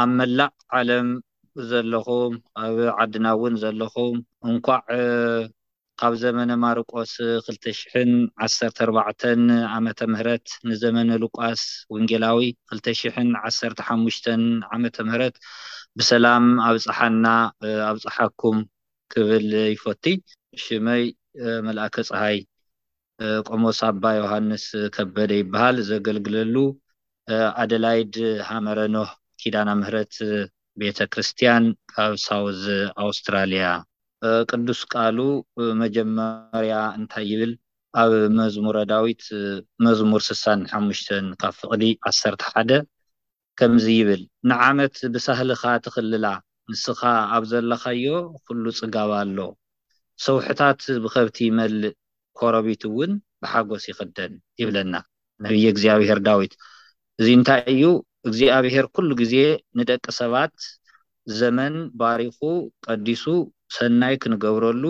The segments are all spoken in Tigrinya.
ኣብ መላእ ዓለም ዘለኹም ኣብ ዓድና ውን ዘለኹም እንኳዕ ካብ ዘመነ ማርቆስ ክልተ ሽሕን ዓሰርተ ኣርባዕተን ዓመተ ምህረት ንዘመነ ሉቃስ ወንጌላዊ ክልተ ሽሕን ዓሰርተ ሓሙሽተን ዓመተ ምህረት ብሰላም ኣብጽሓና ኣብጽሓኩም ክብል ይፎቲ። ሽመይ መልኣከ ጸሃይ ቆሞስ ኣባ ዮሃንስ ከበደ ይበሃል። ዘገልግለሉ ኣደላይድ ሃመረ ኖህ ኪዳና ምህረት ቤተ ክርስቲያን ካብ ሳውዝ ኣውስትራልያ። ቅዱስ ቃሉ መጀመርያ እንታይ ይብል? ኣብ መዝሙረ ዳዊት መዝሙር ስሳን ሓሙሽተን ካብ ፍቕዲ ዓሰርተ ሓደ ከምዚ ይብል ንዓመት ብሳህልኻ ትኽልላ ንስኻ ኣብ ዘለኻዮ ኹሉ ጽጋብ ኣሎ ሰውሕታት ብኸብቲ ይመልእ ኮሮቢት እውን ብሓጎስ ይኽደን ይብለና ነብየ እግዚኣብሔር ዳዊት እዚ እንታይ እዩ እግዚኣብሔር ኩሉ ግዜ ንደቂ ሰባት ዘመን ባሪኹ ቀዲሱ ሰናይ ክንገብረሉ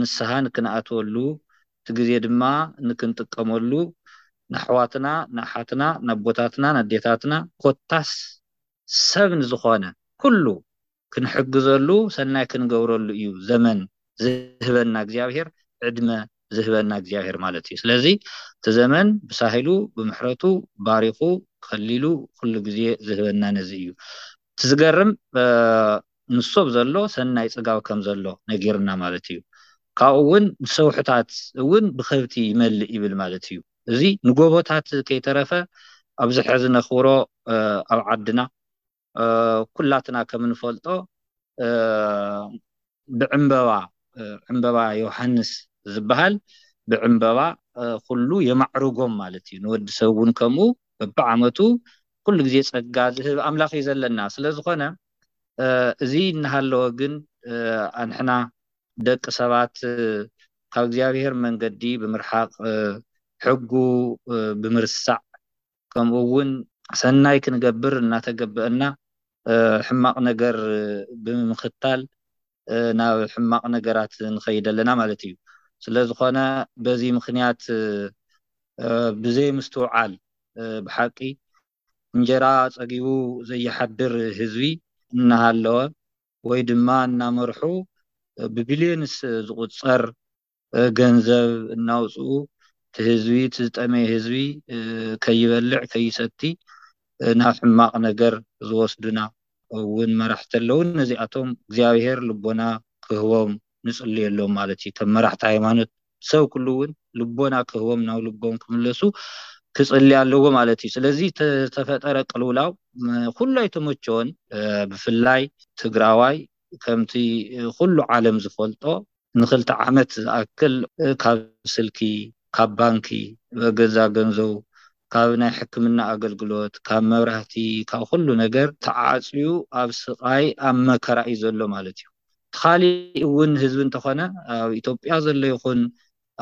ንስሃ ንክንኣትወሉ እቲ ግዜ ድማ ንክንጥቀመሉ ንኣሕዋትና ንኣሓትና ንኣቦታትና ንኣዴታትና ኮታስ ሰብ ንዝኾነ ኩሉ ክንሕግዘሉ ሰናይ ክንገብረሉ እዩ ዘመን ዝህበና እግዚኣብሄር ዕድመ ዝህበና እግዚኣብሄር ማለት እዩ ስለዚ እቲ ዘመን ብሳህሉ ብምሕረቱ ባሪኹ ከሊሉ ኩሉ ግዜ ዝህበና ነዚ እዩ እቲ ዝገርም ንሶብ ዘሎ ሰናይ ጽጋው ከም ዘሎ ነጊሩና ማለት እዩ። ካብኡ እውን ንሰውሕታት እውን ብከብቲ ይመልእ ይብል ማለት እዩ። እዚ ንጎቦታት ከይተረፈ ኣብዚ ሕዚ ነኽብሮ ኣብ ዓድና ኩላትና ከም እንፈልጦ ብዕምበባ ዕምበባ ዮሃንስ ዝበሃል ብዕምበባ ኩሉ የማዕርጎም ማለት እዩ። ንወዲ ሰብ እውን ከምኡ በብዓመቱ ኩሉ ግዜ ጸጋ ዝህብ ኣምላኽ እዩ ዘለና። ስለ ዝኾነ እዚ እናሃለወ ግን ኣንሕና ደቂ ሰባት ካብ እግዚኣብሔር መንገዲ ብምርሓቕ ሕጉ ብምርሳዕ ከምኡ እውን ሰናይ ክንገብር እናተገበእና ሕማቕ ነገር ብምክታል ናብ ሕማቕ ነገራት ንኸይድ ኣለና ማለት እዩ ስለ ዝኾነ በዚ ምክንያት ብዘይምስትውዓል ብሓቂ እንጀራ ጸጊቡ ዘይሓድር ህዝቢ እናሃለወ ወይ ድማ እናመርሑ ብቢልዮንስ ዝቑጸር ገንዘብ እናውጽኡ እቲ ህዝቢ እቲ ዝጠመየ ህዝቢ ከይበልዕ ከይሰቲ ናብ ሕማቕ ነገር ዝወስዱና ውን መራሕቲ ኣለዉ ነዚኣቶም እግዚኣብሄር ልቦና ክህቦም ንጽልየሎም ማለት እዩ ከም መራሕቲ ሃይማኖት ሰብ ኩሉ ውን ልቦና ክህቦም ናብ ልቦም ክምለሱ ክጽሊ ኣለዎ ማለት እዩ ስለዚ ዝተፈጠረ ቅልውላው ኩሉ ኣይተመቸወን ብፍላይ ትግራዋይ ከምቲ ኩሉ ዓለም ዝፈልጦ ንክልተ ዓመት ዝኣክል ካብ ስልኪ ካብ ባንኪ፣ ብ ገዛ ገንዘቡ፣ ካብ ናይ ሕክምና ኣገልግሎት፣ ካብ መብራህቲ፣ ካብ ኹሉ ነገር ተዓጽዩ ኣብ ስቃይ ኣብ መከራ እዩ ዘሎ ማለት እዩ። እቲ ካሊእ እውን ህዝቢ እንተኾነ ኣብ ኢትዮጵያ ዘሎ ይኹን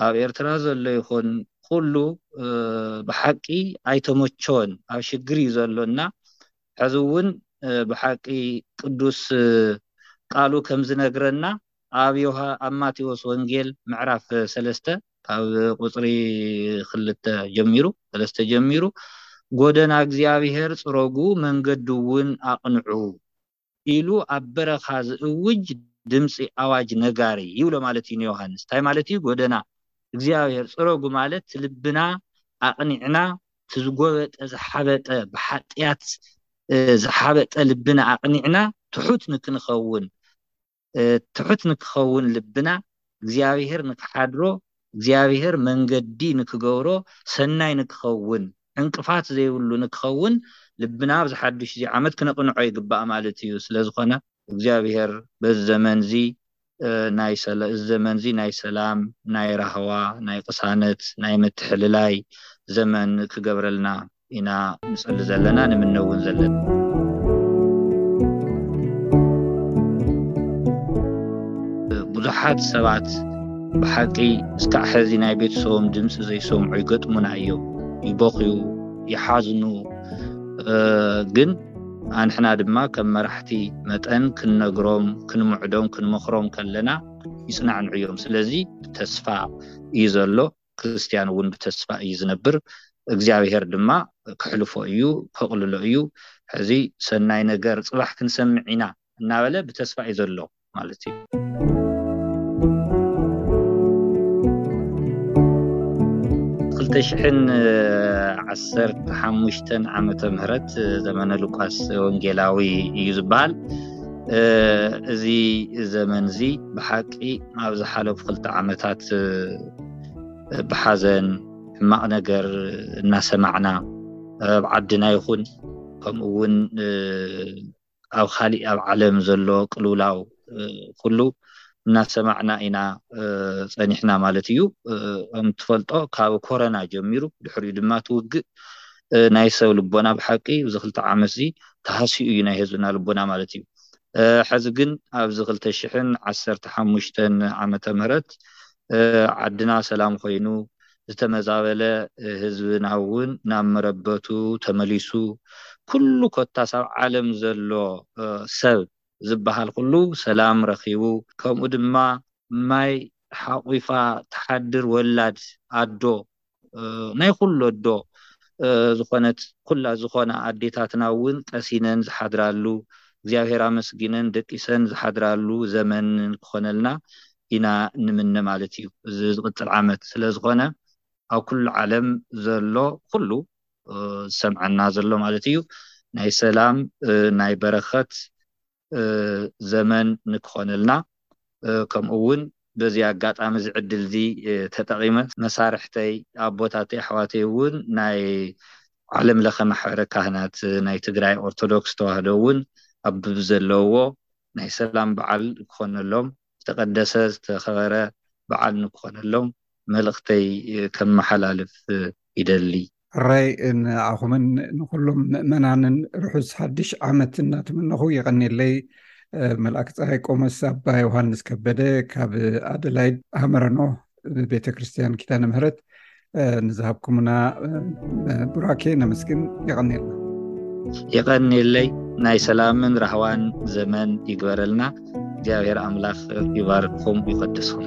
ኣብ ኤርትራ ዘሎ ይኹን ኹሉ ብሓቂ ኣይተመቸወን ኣብ ሽግር እዩ ዘሎ እና ሕዚ እውን ብሓቂ ቅዱስ ቃሉ ከምዝነግረና ኣብ ማቴዎስ ወንጌል ምዕራፍ ሰለስተ ካብ ቁጽሪ ክልተ ጀሚሩ ሰለስተ ጀሚሩ ጎደና እግዚኣብሔር ጽረጉ መንገዱውን ኣቕንዑ ኢሉ ኣብ በረኻ ዝእውጅ ድምጺ ኣዋጅ ነጋሪ ይብሎ ማለት እዩ ንዮሃንስ እንታይ ማለት እዩ ጎደና እግዚኣብሔር ጽረጉ ማለት ልብና ኣቕኒዕና እቲ ዝጎበጠ ዝሓበጠ ብሓጥያት ዝሓበጠ ልብና ኣቕኒዕና ትሑት ንክንኸውን ትሑት ንክኸውን ልብና እግዚኣብሄር ንክሓድሮ እግዚኣብሄር መንገዲ ንክገብሮ ሰናይ ንክኸውን ዕንቅፋት ዘይብሉ ንክኸውን ልብና ኣብዚ ሓዱሽ እዚ ዓመት ክነቕንዖ ይግባእ ማለት እዩ ስለዝኾነ እግዚኣብሄር በዚ ዘመን እዚ ናይ ሰለ እዚ ዘመን እዚ ናይ ሰላም ናይ ራህዋ ናይ ቅሳነት ናይ ምትሕልላይ ዘመን ክገብረልና ኢና ንጽሊ ዘለና ንምነ እውን ዘለና። ብዙሓት ሰባት ብሓቂ እስካዕ ሕዚ ናይ ቤተሰቦም ድምፂ ዘይሰምዑ ይገጥሙና እዮም፣ ይበኽዩ፣ ይሓዝኑ ግን ኣንሕና ድማ ከም መራሕቲ መጠን ክንነግሮም ክንምዕዶም ክንመኽሮም ከለና ይፅናዕንዑ እዮም ስለዚ ተስፋ እዩ ዘሎ ክርስትያን እውን ብተስፋ እዩ ዝነብር እግዚኣብሔር ድማ ከሕልፎ እዩ ከቕልሎ እዩ ሕዚ ሰናይ ነገር ጽባሕ ክንሰምዕ ኢና እናበለ ብተስፋ እዩ ዘሎ ማለት እዩ። ክልተ ሽሕን ዓሰርተ ሓሙሽተን ዓመተ ምህረት ዘመነ ሉቃስ ወንጌላዊ እዩ ዝበሃል እዚ ዘመን እዚ ብሓቂ ኣብ ዝሓለፉ ክልተ ዓመታት ብሓዘን ሕማቕ ነገር እናሰማዕና ኣብ ዓድና ይኹን ከምኡ እውን ኣብ ካሊእ ኣብ ዓለም ዘሎ ቅልውላው ኩሉ እናሰማዕና ኢና ፀኒሕና ማለት እዩ ከምትፈልጦ ካብ ኮረና ጀሚሩ ድሕሪኡ ድማ ትውግእ ናይ ሰብ ልቦና ብሓቂ እዚ ክልተ ዓመት እዚ ተሃሲኡ እዩ ናይ ህዝብና ልቦና ማለት እዩ ሕዚ ግን ኣብዚ ክልተ ሽሕን ዓሰርተ ሓሙሽተን ዓመተ ምህረት ዓድና ሰላም ኮይኑ ዝተመዛበለ ህዝብና እውን ናብ መረበቱ ተመሊሱ ኩሉ ኮታስ ኣብ ዓለም ዘሎ ሰብ ዝበሃል ኩሉ ሰላም ረኺቡ ከምኡ ድማ ማይ ሓቑፋ ትሓድር ወላድ ኣዶ ናይ ኩሉ ኣዶ ዝኾነት ኩላ ዝኾና ኣዴታትና እውን ቀሲነን ዝሓድራሉ እግዚኣብሔር ኣመስጊነን ደቂሰን ዝሓድራሉ ዘመን ክኾነልና ኢና ንምነ ማለት እዩ እዚ ዝቕፅል ዓመት ስለዝኾነ ኣብ ኩሉ ዓለም ዘሎ ኩሉ ዝሰምዐና ዘሎ ማለት እዩ ናይ ሰላም ናይ በረኸት ዘመን ንክኾነልና ከምኡ ውን በዚ ኣጋጣሚ እዚ ዕድል እዚ ተጠቒመ መሳርሕተይ ኣቦታተይ ኣሕዋተይ ውን ናይ ዓለም ለኸ ማሕበረ ካህናት ናይ ትግራይ ኦርቶዶክስ ተዋህዶ ውን ኣብ ዘለውዎ ናይ ሰላም በዓል ክኾነሎም ዝተቀደሰ ዝተኸበረ በዓል ንክኾነሎም መልእኽተይ ከመሓላልፍ ይደሊ። ሕራይ ንዓኹምን ንኹሎም ምእመናንን ርሑስ ሓድሽ ዓመት እናተመነኹ የቐኔለይ። መልኣከ ፀሓይ ቆሞስ ኣባ ዮሃንስ ከበደ ካብ ኣደላይድ ሃመረኖ ቤተ ክርስትያን ኪዳነ ምህረት ንዝሃብኩምና ቡራኬ ነመስግን የቀኒልና የቀኒለይ ናይ ሰላምን ራህዋን ዘመን ይግበረልና እግዚኣብሔር ኣምላኽ ይባርኩም ይቀድስኩም